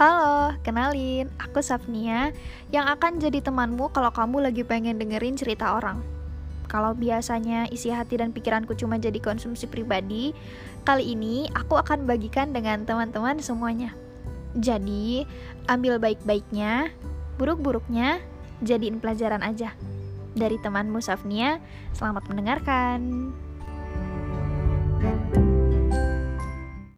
Halo, kenalin, aku Safnia yang akan jadi temanmu kalau kamu lagi pengen dengerin cerita orang. Kalau biasanya isi hati dan pikiranku cuma jadi konsumsi pribadi, kali ini aku akan bagikan dengan teman-teman semuanya. Jadi, ambil baik-baiknya, buruk-buruknya, jadiin pelajaran aja. Dari temanmu Safnia, selamat mendengarkan.